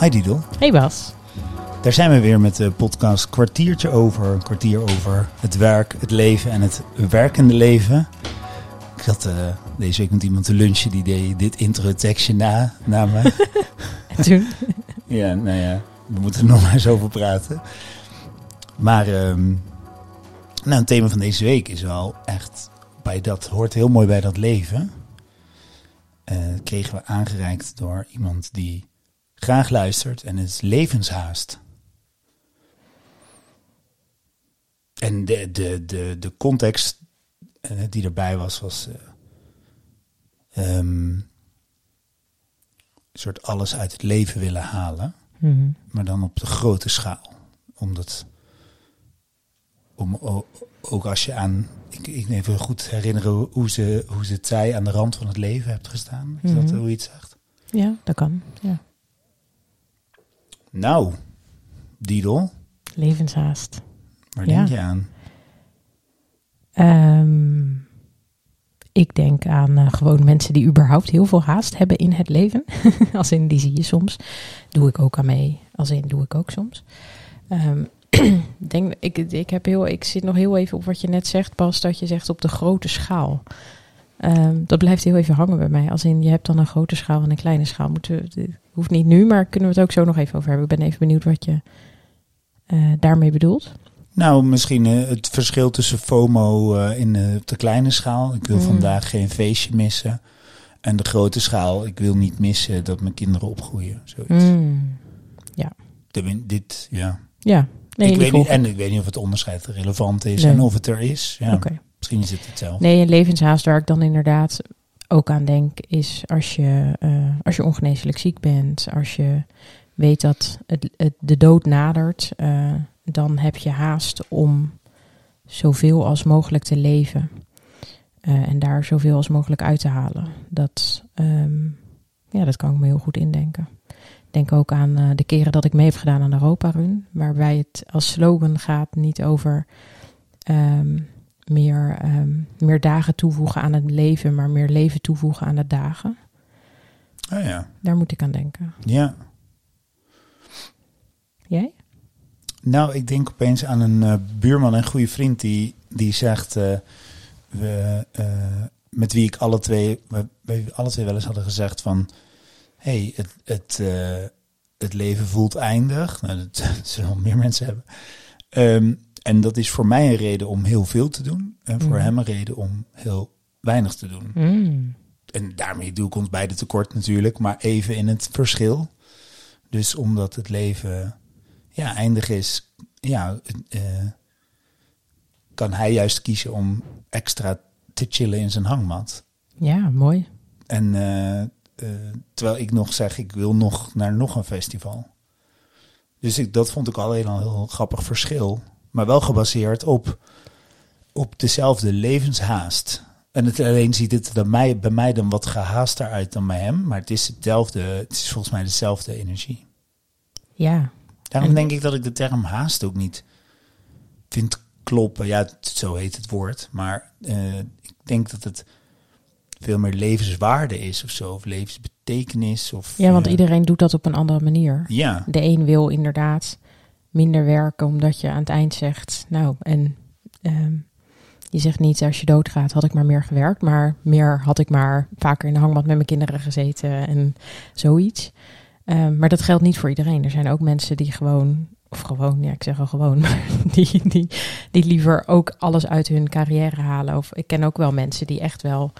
Hi Didel. Hey Bas. Daar zijn we weer met de podcast Kwartiertje over. Een kwartier over het werk, het leven en het werkende leven. Ik zat uh, deze week met iemand te lunchen die deed dit intro-tekstje na, na me. en toen? ja, nou ja, we moeten er nog maar eens over praten. Maar um, nou, het thema van deze week is wel echt bij dat hoort heel mooi bij dat leven. Uh, kregen we aangereikt door iemand die graag luistert en is levenshaast. En de, de, de, de context uh, die erbij was, was uh, um, een soort alles uit het leven willen halen. Mm -hmm. Maar dan op de grote schaal. Omdat, om, ook als je aan, ik, ik even goed herinneren hoe ze, hoe ze het zei, aan de rand van het leven hebt gestaan. Is mm -hmm. dat hoe je het zegt? Ja, dat kan. Ja. Nou, Didel. Levenshaast. Waar Ja. denk je aan? Um, ik denk aan uh, gewoon mensen die überhaupt heel veel haast hebben in het leven. als in, die zie je soms. Doe ik ook aan mee. Als in, doe ik ook soms. Um, denk, ik, ik, heb heel, ik zit nog heel even op wat je net zegt, Bas. Dat je zegt op de grote schaal. Um, dat blijft heel even hangen bij mij. Als in, je hebt dan een grote schaal en een kleine schaal. Moeten hoeft niet nu, maar kunnen we het ook zo nog even over hebben. Ik ben even benieuwd wat je uh, daarmee bedoelt. Nou, misschien uh, het verschil tussen FOMO uh, in de, de, kleine schaal. Ik wil mm. vandaag geen feestje missen. En de grote schaal, ik wil niet missen dat mijn kinderen opgroeien. Zoiets. Mm. Ja. De, dit, ja. Ja. Nee, ik weet niet, en ik weet niet of het onderscheid relevant is nee. en of het er is. Ja. Okay. Misschien is het hetzelfde. Nee, een levenshaast waar ik dan inderdaad ook aan denk, is als je, uh, als je ongeneeslijk ziek bent, als je weet dat het, de dood nadert, uh, dan heb je haast om zoveel als mogelijk te leven. Uh, en daar zoveel als mogelijk uit te halen. Dat, um, ja, dat kan ik me heel goed indenken. Denk ook aan de keren dat ik mee heb gedaan aan Europa Run. Waarbij het als slogan gaat niet over um, meer, um, meer dagen toevoegen aan het leven, maar meer leven toevoegen aan de dagen. Oh ja. Daar moet ik aan denken. Ja. Jij? Nou, ik denk opeens aan een uh, buurman en goede vriend die, die zegt, uh, we, uh, met wie ik alle twee, we, alle twee wel eens hadden gezegd van, hey, het, het, het leven voelt eindig. Nou, dat, dat zullen wel meer mensen hebben. Um, en dat is voor mij een reden om heel veel te doen. En voor mm. hem een reden om heel weinig te doen. Mm. En daarmee doe ik ons beide tekort natuurlijk. Maar even in het verschil. Dus omdat het leven ja, eindig is, ja, uh, kan hij juist kiezen om extra te chillen in zijn hangmat. Ja, mooi. En uh, uh, terwijl ik nog zeg, ik wil nog naar nog een festival. Dus ik, dat vond ik alleen al een heel grappig verschil. Maar wel gebaseerd op, op dezelfde levenshaast. En het, alleen ziet het bij mij, bij mij dan wat gehaaster uit dan bij hem. Maar het is hetzelfde. Het is volgens mij dezelfde energie. Ja. Daarom en... denk ik dat ik de term haast ook niet vind kloppen. Ja, zo heet het woord. Maar uh, ik denk dat het veel meer levenswaarde is of zo. Of levensbetekenis. Of, ja, want uh, iedereen doet dat op een andere manier. Ja. De een wil inderdaad minder werken omdat je aan het eind zegt, nou, en um, je zegt niet als je doodgaat had ik maar meer gewerkt, maar meer had ik maar vaker in de hangmat met mijn kinderen gezeten en zoiets. Um, maar dat geldt niet voor iedereen. Er zijn ook mensen die gewoon, of gewoon, ja, ik zeg al gewoon, die, die, die liever ook alles uit hun carrière halen. Of ik ken ook wel mensen die echt wel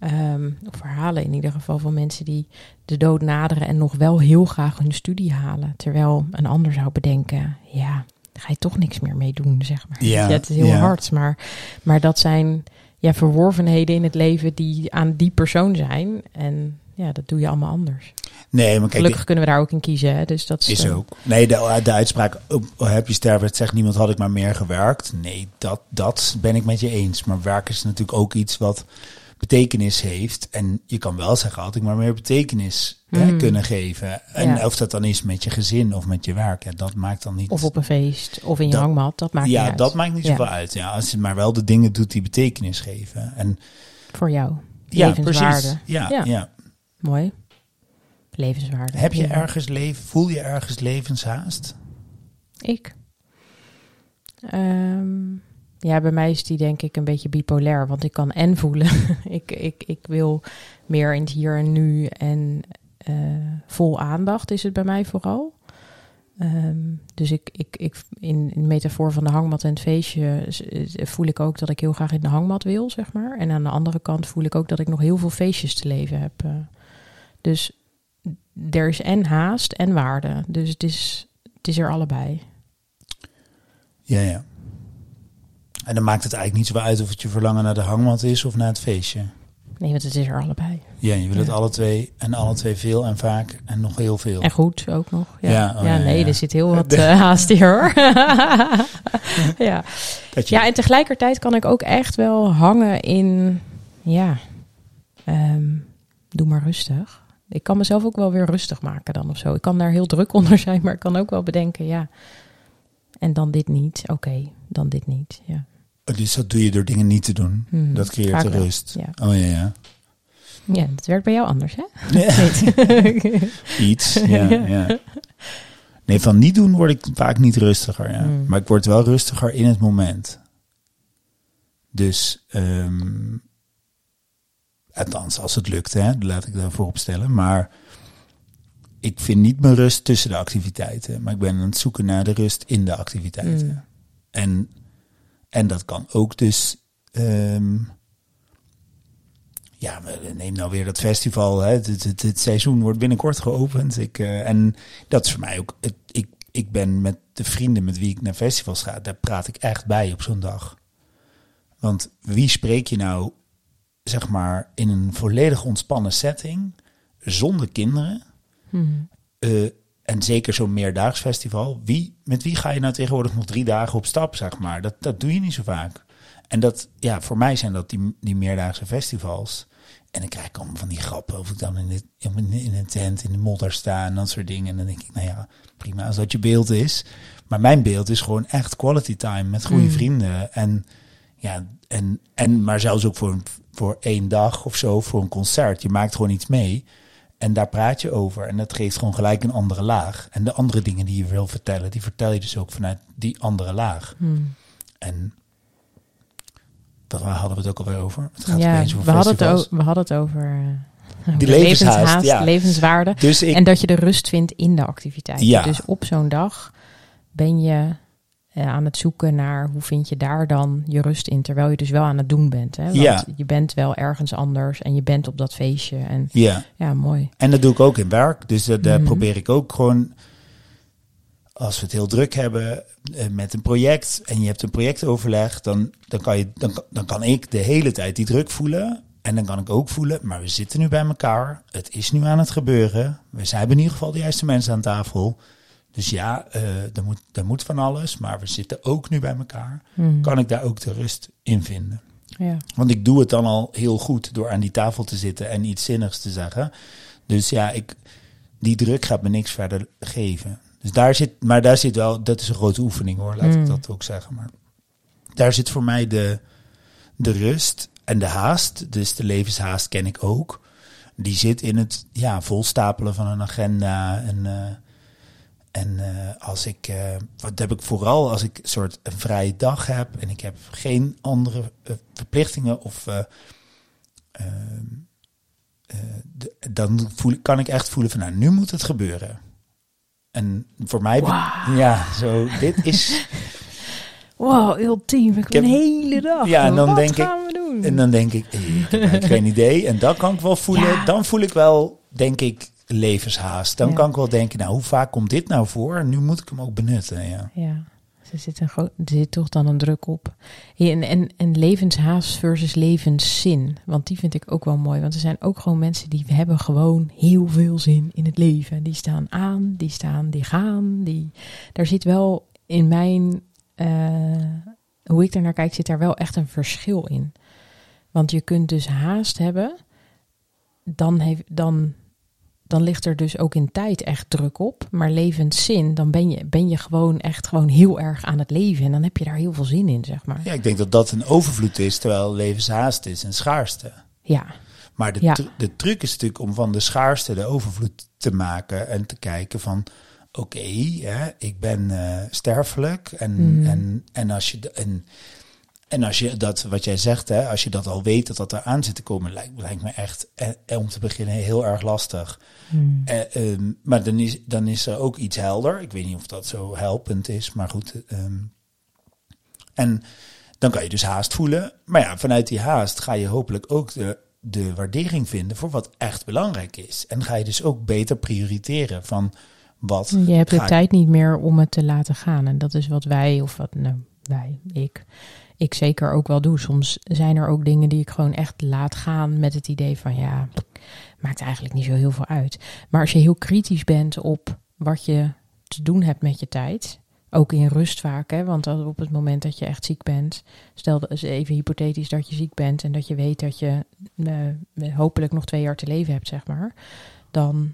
Um, of verhalen in ieder geval van mensen die de dood naderen en nog wel heel graag hun studie halen. Terwijl een ander zou bedenken, ja, daar ga je toch niks meer mee doen, zeg maar. Ja, ja het is heel ja. hard, maar, maar dat zijn ja, verworvenheden in het leven die aan die persoon zijn. En ja, dat doe je allemaal anders. Nee, maar kijk, Gelukkig kunnen we daar ook in kiezen, hè? dus dat is, is uh, ook. Nee, de, de uitspraak, oh, heb je sterven, zegt niemand had ik maar meer gewerkt. Nee, dat, dat ben ik met je eens. Maar werk is natuurlijk ook iets wat betekenis heeft. En je kan wel zeggen, had ik maar meer betekenis Mm. hè, kunnen geven. En Ja. of dat dan is met je gezin of met je werk, ja, dat maakt dan niet... Of op een feest, of in je Dat- hangmat, dat maakt ja, niet uit. dat maakt niet Ja. zoveel uit. Ja, als je maar wel de dingen doet die betekenis geven. En Voor jou. ja, Levenswaarde. precies. Ja, Ja. ja. Mooi. levenswaarde. Heb je ergens leven, voel je ergens levenshaast? Ik? Ehm, ja, bij mij is die denk ik een beetje bipolair. Want ik kan en voelen. ik, ik, ik wil meer in het hier en nu. En eh, vol aandacht is het bij mij vooral. Ehm, dus ik, ik, ik, in, in de metafoor van de hangmat en het feestje voel ik ook dat ik heel graag in de hangmat wil, zeg maar. En aan de andere kant voel ik ook dat ik nog heel veel feestjes te leven heb. eh. dus er is en haast en waarde. Dus het is, het is er allebei. Ja, ja. En dan maakt het eigenlijk niet zo uit of het je verlangen naar de hangmat is of naar het feestje. Nee, want het is er allebei. Ja, je wil het alle twee en alle twee veel en vaak en nog heel veel. En goed ook nog. Ja, Ja, oh ja, nee, er zit heel wat eh, haast hier hoor. ja. Ja, en tegelijkertijd kan ik ook echt wel hangen in, ja, ehm, doe maar rustig. Ik kan mezelf ook wel weer rustig maken dan of zo. Ik kan daar heel druk onder zijn, maar ik kan ook wel bedenken, ja. En dan dit niet. Oké, dan dit niet. Ja. Dus dat doe je door dingen niet te doen. Hmm, Dat creëert de rust. Ja. Oh ja, ja. ja, dat werkt bij jou anders, hè? Ja. Iets, ja, ja. Nee, van niet doen word ik vaak niet rustiger. Ja. Hmm. Maar ik word wel rustiger in het moment. Dus, ehm althans, als het lukt, hè, laat ik daarvoor opstellen. Maar ik vind niet mijn rust tussen de activiteiten. Maar ik ben aan het zoeken naar de rust in de activiteiten. Hmm. En, en dat kan ook dus. ehm, ja, neem nou weer dat festival. Hè. Het, het, het, het seizoen wordt binnenkort geopend. Ik, eh, en dat is voor mij ook. Ik, ik ben met de vrienden met wie ik naar festivals ga, daar praat ik echt bij op zo'n dag. Want wie spreek je nou, zeg maar, in een volledig ontspannen setting, zonder kinderen? Hmm. Eh, en zeker zo'n meerdaags festival. Wie, met wie ga je nou tegenwoordig nog drie dagen op stap, zeg maar? Dat, dat doe je niet zo vaak. En dat, ja, voor mij zijn dat die, die meerdaagse festivals. En dan krijg ik allemaal van die grappen of ik dan in, de, in, in een tent in de modder sta en dat soort dingen. En dan denk ik, nou ja, prima als dat je beeld is. Maar mijn beeld is gewoon echt quality time met goede Mm. vrienden. En ja, en, en maar zelfs ook voor, voor één dag of zo, voor een concert. Je maakt gewoon iets mee. En daar praat je over. En dat geeft gewoon gelijk een andere laag. En de andere dingen die je wil vertellen, die vertel je dus ook vanuit die andere laag. Hmm. En dat waar hadden we het ook alweer over? Het gaat Ja, over we hadden, het we hadden het over eh, Die levenshaast, ja. levenswaarde. Dus ik, En dat je de rust vindt in de activiteit. Ja. Dus op zo'n dag ben je aan het zoeken naar hoe vind je daar dan je rust in, terwijl je dus wel aan het doen bent. Hè? Want Ja. je bent wel ergens anders en je bent op dat feestje. En ja, ja, mooi. en dat doe ik ook in werk. Dus dat, Mhm. probeer ik ook gewoon, als we het heel druk hebben eh, met een project en je hebt een projectoverleg, dan, dan, kan je, dan, dan kan ik de hele tijd die druk voelen. En dan kan ik ook voelen, maar we zitten nu bij elkaar. Het is nu aan het gebeuren. We zijn in ieder geval de juiste mensen aan tafel. Dus ja, eh er, moet, er moet van alles, maar we zitten ook nu bij elkaar. Hmm. Kan ik daar ook de rust in vinden? Ja. Want ik doe het dan al heel goed door aan die tafel te zitten en iets zinnigs te zeggen. Dus ja, ik, die druk gaat me niks verder geven. Dus daar zit, maar daar zit wel, dat is een grote oefening hoor, laat ik Mm. dat ook zeggen. Maar daar zit voor mij de, de rust en de haast. Dus de levenshaast ken ik ook. Die zit in het ja, volstapelen van een agenda. En, eh, en eh, als ik, eh, wat heb ik vooral als ik een soort een vrije dag heb en ik heb geen andere eh, verplichtingen of de- dan voel, ik- kan ik echt voelen van nou, nu moet het gebeuren. En voor mij, ja, zo, dit is, Wow, ultiem. Ik Ik heb- een hele dag. Ja, en dan denk ik- en dan denk ik, ik heb geen idee. En dan kan ik wel voelen, Ja. dan voel ik wel, denk ik, levenshaast. Dan Ja. kan ik wel denken, nou, hoe vaak komt dit nou voor? Nu moet ik hem ook benutten, ja. Ja, er zit, een er zit toch dan een druk op. Ja, en, en, en levenshaast versus levenszin. Want die vind ik ook wel mooi. Want er zijn ook gewoon mensen die hebben gewoon heel veel zin in het leven. Die staan aan, die staan, die gaan. Die, daar zit wel in mijn, eh, hoe ik er naar kijk, zit daar wel echt een verschil in. Want je kunt dus haast hebben. Dan, heeft, dan dan ligt er dus ook in tijd echt druk op. Maar levenszin, dan ben je, ben je gewoon echt gewoon heel erg aan het leven. En dan heb je daar heel veel zin in, zeg maar. Ja, ik denk dat dat een overvloed is, terwijl levenshaast is een schaarste. Ja, Maar de, Ja. de truc is natuurlijk om van de schaarste de overvloed te maken en te kijken van, oké, ik ben eh, sterfelijk en, Mm. en, en als je de- en, en als je dat, wat jij zegt, hè, als je dat al weet dat dat eraan zit te komen, lijkt, lijkt me echt, eh, eh, om te beginnen, heel erg lastig. Hmm. Eh, ehm, maar dan is, dan is er ook iets helder. Ik weet niet of dat zo helpend is, maar goed. ehm. en dan kan je dus haast voelen. Maar ja, vanuit die haast ga je hopelijk ook de, de waardering vinden voor wat echt belangrijk is. En ga je dus ook beter prioriteren van wat. Je hebt de ik- tijd niet meer om het te laten gaan. En dat is wat wij, of wat, nou, wij, ik, ik zeker ook wel doe. Soms zijn er ook dingen die ik gewoon echt laat gaan met het idee van, ja, maakt eigenlijk niet zo heel veel uit. Maar als je heel kritisch bent op wat je te doen hebt met je tijd, ook in rust vaak, hè, want als op het moment dat je echt ziek bent, stel dat- even hypothetisch dat je ziek bent en dat je weet dat je eh, hopelijk nog twee jaar te leven hebt, zeg maar, dan,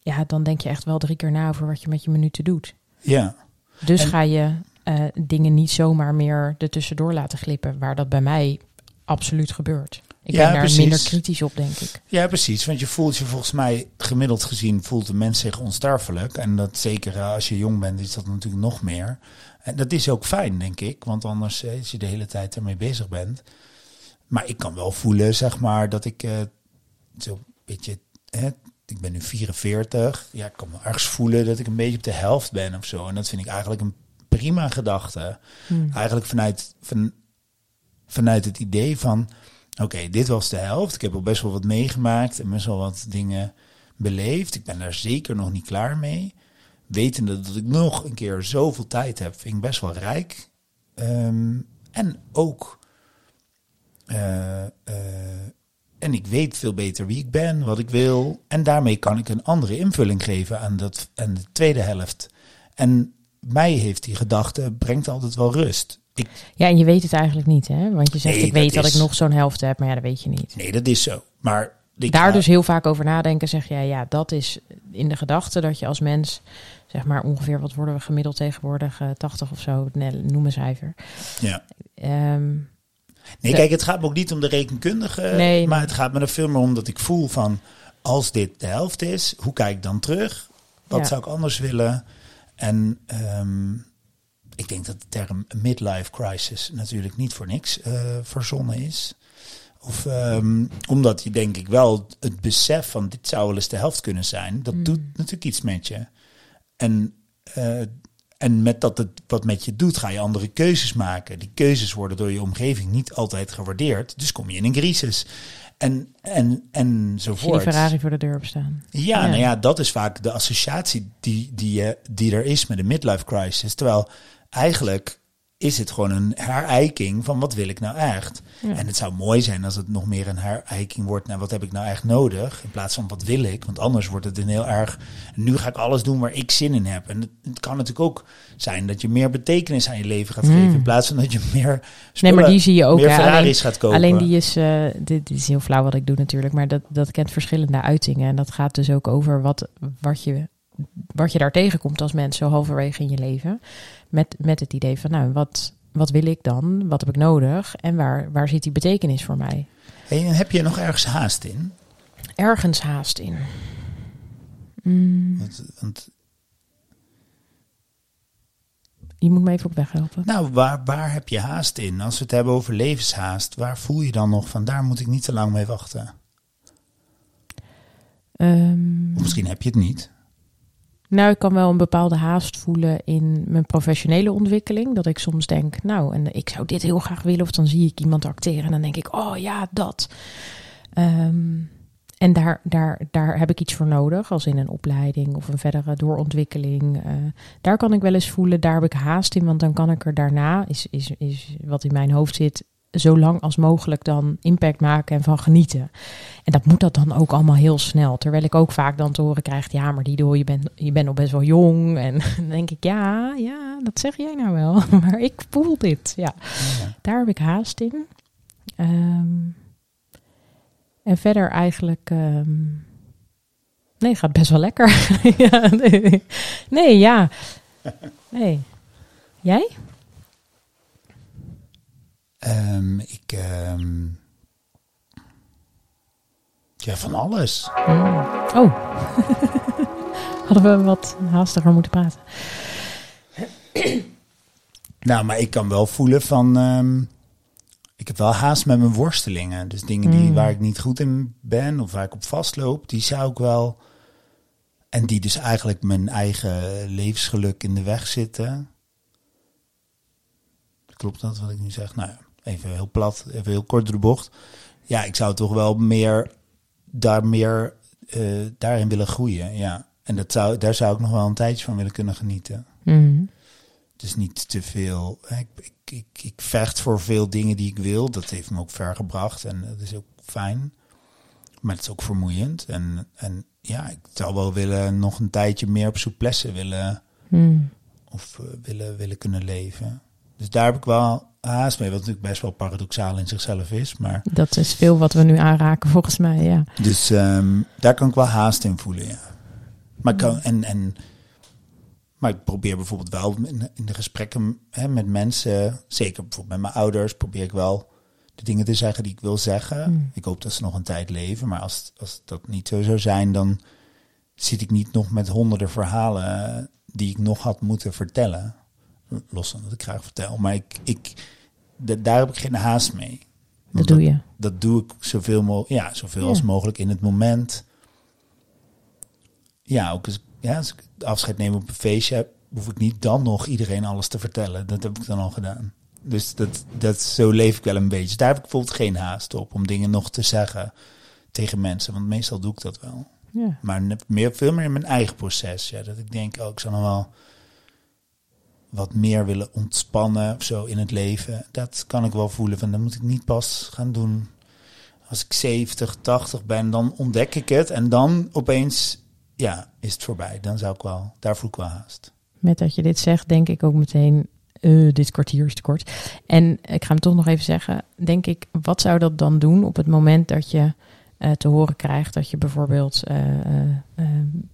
ja, dan denk je echt wel drie keer na over wat je met je minuten doet. Ja, Dus En- ga je eh, dingen niet zomaar meer ertussendoor laten glippen, waar dat bij mij absoluut gebeurt. Ik Ja, ben daar precies. minder kritisch op, denk ik. ja, precies. Want je voelt je volgens mij, gemiddeld gezien, voelt de mens zich onsterfelijk. En dat zeker eh, als je jong bent, is dat natuurlijk nog meer. En dat is ook fijn, denk ik. Want anders, eh, als je de hele tijd ermee bezig bent. Maar ik kan wel voelen, zeg maar, dat ik eh, zo beetje. Hè, ik ben nu 44. Ja, ik kan wel ergens voelen dat ik een beetje op de helft ben of zo. En dat vind ik eigenlijk een prima gedachte. Hmm. Eigenlijk vanuit, van, vanuit het idee van... Oké, dit was de helft. Ik heb al best wel wat meegemaakt en best wel wat dingen beleefd. Ik ben daar zeker nog niet klaar mee. Wetende dat ik nog een keer zoveel tijd heb, vind ik best wel rijk. Ehm, en ook... eh, eh, en ik weet veel beter wie ik ben, wat ik wil. En daarmee kan ik een andere invulling geven aan, dat, aan de tweede helft. En mij heeft die gedachte, brengt altijd wel rust. Ik, Ja, en je weet het eigenlijk niet, hè? Want je zegt, Nee, ik weet dat ik nog zo'n helft heb, maar ja, dat weet je niet. nee, dat is zo. Maar ik Daar ga- dus heel vaak over nadenken, zeg jij, ja, dat is in de gedachte dat je als mens, zeg maar ongeveer, wat worden we gemiddeld tegenwoordig, eh, 80 of zo, nee, noem een cijfer. Ja. Ehm, Nee, kijk, het gaat me ook niet om de rekenkundige, Nee, maar het gaat me er veel meer om dat ik voel van, als dit de helft is, hoe kijk ik dan terug? Wat Ja. zou ik anders willen? En ehm, ik denk dat de term midlife crisis natuurlijk niet voor niks eh, verzonnen is. Of ehm, omdat je denk ik wel het besef van dit zou wel eens de helft kunnen zijn, dat Mm. doet natuurlijk iets met je. En, eh, en met dat het wat met je doet, ga je andere keuzes maken. Die keuzes worden door je omgeving niet altijd gewaardeerd. Dus kom je in een crisis. En, en, zie je enzovoort. die Ferrari voor de deur opstaan. Ja, Ja. nou ja, dat is vaak de associatie die, die, eh, die er is met een midlife crisis. Terwijl eigenlijk is het gewoon een herijking van wat wil ik nou echt. Ja. En het zou mooi zijn als het nog meer een herijking wordt naar wat heb ik nou echt nodig. In plaats van wat wil ik. Want anders wordt het een heel erg. Nu ga ik alles doen waar ik zin in heb. En het, het kan natuurlijk ook zijn dat je meer betekenis aan je leven gaat Mm. geven. In plaats van dat je meer. Nee, maar die zie je ook. meer. Ferraris Alleen, gaat kopen. alleen die is, eh, dit, dit is heel flauw wat ik doe natuurlijk, maar dat, dat kent verschillende uitingen. En dat gaat dus ook over wat, wat, je, wat je daar tegenkomt als mens zo halverwege in je leven. Met, met het idee van, nou, wat, wat wil ik dan? Wat heb ik nodig? En waar, waar zit die betekenis voor mij? Hey, en heb je nog ergens haast in? Ergens haast in. Mm, Want, want je moet me even op weg helpen. Nou, waar, waar heb je haast in? Als we het hebben over levenshaast, waar voel je dan nog van daar moet ik niet te lang mee wachten? Ehm, Of misschien heb je het niet. Nou, ik kan wel een bepaalde haast voelen in mijn professionele ontwikkeling. Dat ik soms denk, nou, en ik zou dit heel graag willen. Of dan zie ik iemand acteren en dan denk ik, oh ja, dat. Ehm, en daar, daar, daar heb ik iets voor nodig, als in een opleiding of een verdere doorontwikkeling. Eh, daar kan ik wel eens voelen, daar heb ik haast in. Want dan kan ik er daarna, is, is, is wat in mijn hoofd zit, zo lang als mogelijk dan impact maken en van genieten. En dat moet dat dan ook allemaal heel snel. Terwijl ik ook vaak dan te horen krijg, ja, maar Dido, je bent, je bent nog best wel jong. En dan denk ik, ja, ja, dat zeg jij nou wel. Maar ik voel dit, ja. Ja. Daar heb ik haast in. Ehm, en verder eigenlijk... ehm, nee, gaat best wel lekker. ja, nee. nee, ja. Nee. Jij? Ehm, ik, ehm, Ja, van alles. Mm. Oh. Hadden we wat haastiger moeten praten. Nou, maar ik kan wel voelen van... ehm, ik heb wel haast met mijn worstelingen. Dus dingen die, Mm. waar ik niet goed in ben of waar ik op vastloop, die zou ik wel... En die dus eigenlijk mijn eigen levensgeluk in de weg zitten. Klopt dat wat ik nu zeg? Nou ja, even heel plat, even heel kort door de bocht. Ja, ik zou toch wel meer daar meer eh, daarin willen groeien. Ja. En dat zou, daar zou ik nog wel een tijdje van willen kunnen genieten. Mm. Dus niet te veel. Ik, ik, ik, ik vecht voor veel dingen die ik wil. Dat heeft me ook ver gebracht en dat is ook fijn. Maar het is ook vermoeiend. En, en ja, ik zou wel willen nog een tijdje meer op souplesse willen Mm. of eh, willen, willen kunnen leven. Dus daar heb ik wel haast mee, wat natuurlijk best wel paradoxaal in zichzelf is. Maar Dat is veel wat we nu aanraken, volgens mij, ja. dus ehm, daar kan ik wel haast in voelen, ja. Maar ik kan, en, en, maar ik probeer bijvoorbeeld wel in, in de gesprekken hè, met mensen, zeker bijvoorbeeld met mijn ouders, probeer ik wel de dingen te zeggen die ik wil zeggen. Mm. Ik hoop dat ze nog een tijd leven, maar als, als dat niet zo zou zijn, dan zit ik niet nog met honderden verhalen die ik nog had moeten vertellen. Los van dat ik graag vertel, maar ik, ik, da- daar heb ik geen haast mee. Dat doe je. dat doe ik zoveel, mo ja, zoveel Ja. als mogelijk in het moment. Ja, ook als, ja, als ik afscheid neem op een feestje, hoef ik niet dan nog iedereen alles te vertellen. Dat heb ik dan al gedaan. Dus dat, dat, zo leef ik wel een beetje. Daar heb ik bijvoorbeeld geen haast op om dingen nog te zeggen tegen mensen. Want meestal doe ik dat wel. Ja. Maar meer, veel meer in mijn eigen proces. Ja, dat ik denk, oh, ik zou nog wel wat meer willen ontspannen of zo in het leven. Dat kan ik wel voelen. Van, dat moet ik niet pas gaan doen als ik 70, 80 ben. Dan ontdek ik het en dan opeens, ja, is het voorbij. Dan zou ik wel, daar voel ik wel haast. Met dat je dit zegt, denk ik ook meteen, eh, dit kwartier is te kort. En ik ga hem toch nog even zeggen, denk ik, wat zou dat dan doen op het moment dat je eh, te horen krijgt dat je bijvoorbeeld eh,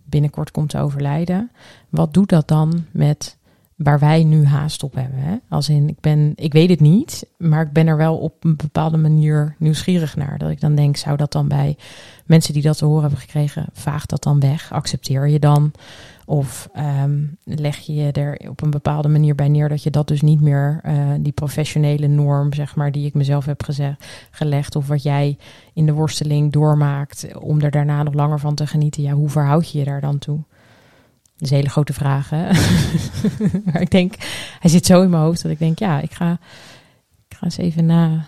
binnenkort komt te overlijden? Wat doet dat dan met waar wij nu haast op hebben? Hè? Als in, ik, ben, ik weet het niet, maar ik ben er wel op een bepaalde manier nieuwsgierig naar. Dat ik dan denk, zou dat dan bij mensen die dat te horen hebben gekregen, vaagt dat dan weg? Accepteer je dan? Of ehm, leg je je er op een bepaalde manier bij neer dat je dat dus niet meer, eh, die professionele norm, zeg maar, die ik mezelf heb gezegd, gelegd, of wat jij in de worsteling doormaakt, om er daarna nog langer van te genieten, ja, hoe verhoud je je daar dan toe? Dat is een hele grote vraag, hè? maar ik denk, hij zit zo in mijn hoofd dat ik denk, ja, ik ga, ik ga eens even na,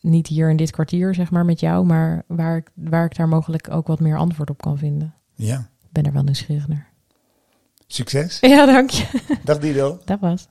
niet hier in dit kwartier, zeg maar, met jou, maar waar ik, waar ik daar mogelijk ook wat meer antwoord op kan vinden. Ja, Ik ben er wel nieuwsgierig naar. succes. Ja, dank je. Dag Dido. Dat was.